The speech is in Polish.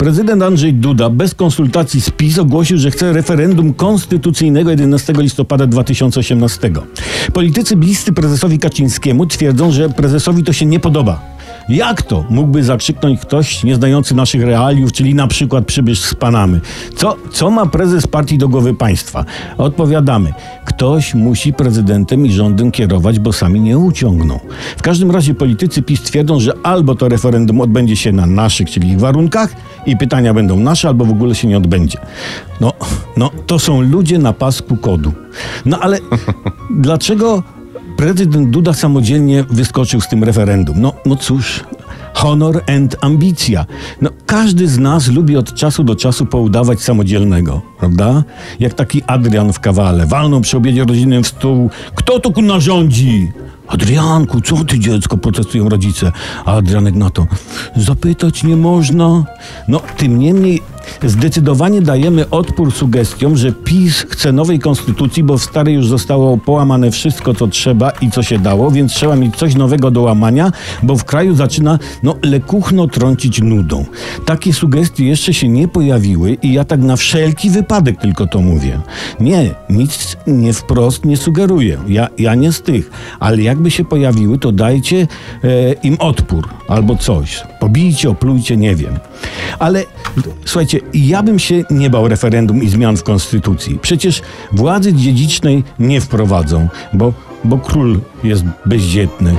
Prezydent Andrzej Duda bez konsultacji z PiS ogłosił, że chce referendum konstytucyjnego 11 listopada 2018. Politycy bliscy prezesowi Kaczyńskiemu twierdzą, że prezesowi to się nie podoba. Jak to mógłby zakrzyknąć ktoś nieznający naszych realiów, czyli na przykład przybysz z Panamy? Co, co ma prezes partii do głowy państwa? Odpowiadamy. Ktoś musi prezydentem i rządem kierować, bo sami nie uciągną. W każdym razie politycy PiS twierdzą, że albo to referendum odbędzie się na naszych, czyli ich warunkach i pytania będą nasze, albo w ogóle się nie odbędzie. No, no to są ludzie na pasku kodu. No ale dlaczego prezydent Duda samodzielnie wyskoczył z tym referendum. No, no cóż, honor and ambicja. No, każdy z nas lubi od czasu do czasu poudawać samodzielnego, prawda? Jak taki Adrian w kawale. Walną przy obiedzie rodzinnym w stół. Kto tu ku rządzi? Adrianku, co ty dziecko, protestują rodzice. A Adrianek na to, zapytać nie można. No, tym niemniej zdecydowanie dajemy odpór sugestiom, że PiS chce nowej konstytucji, bo w starej już zostało połamane wszystko, co trzeba i co się dało, więc trzeba mieć coś nowego do łamania, bo w kraju zaczyna, no, lekuchno trącić nudą. Takie sugestie jeszcze się nie pojawiły i ja tak na wszelki wypadek tylko to mówię. Nie, nic nie wprost nie sugeruję. Ja, ja nie z tych, ale jakby się pojawiły, to dajcie e, im odpór albo coś. Pobijcie, oplujcie, nie wiem. Ale słuchajcie, ja bym się nie bał referendum i zmian w konstytucji. Przecież władzy dziedzicznej nie wprowadzą, bo, bo król jest bezdzietny.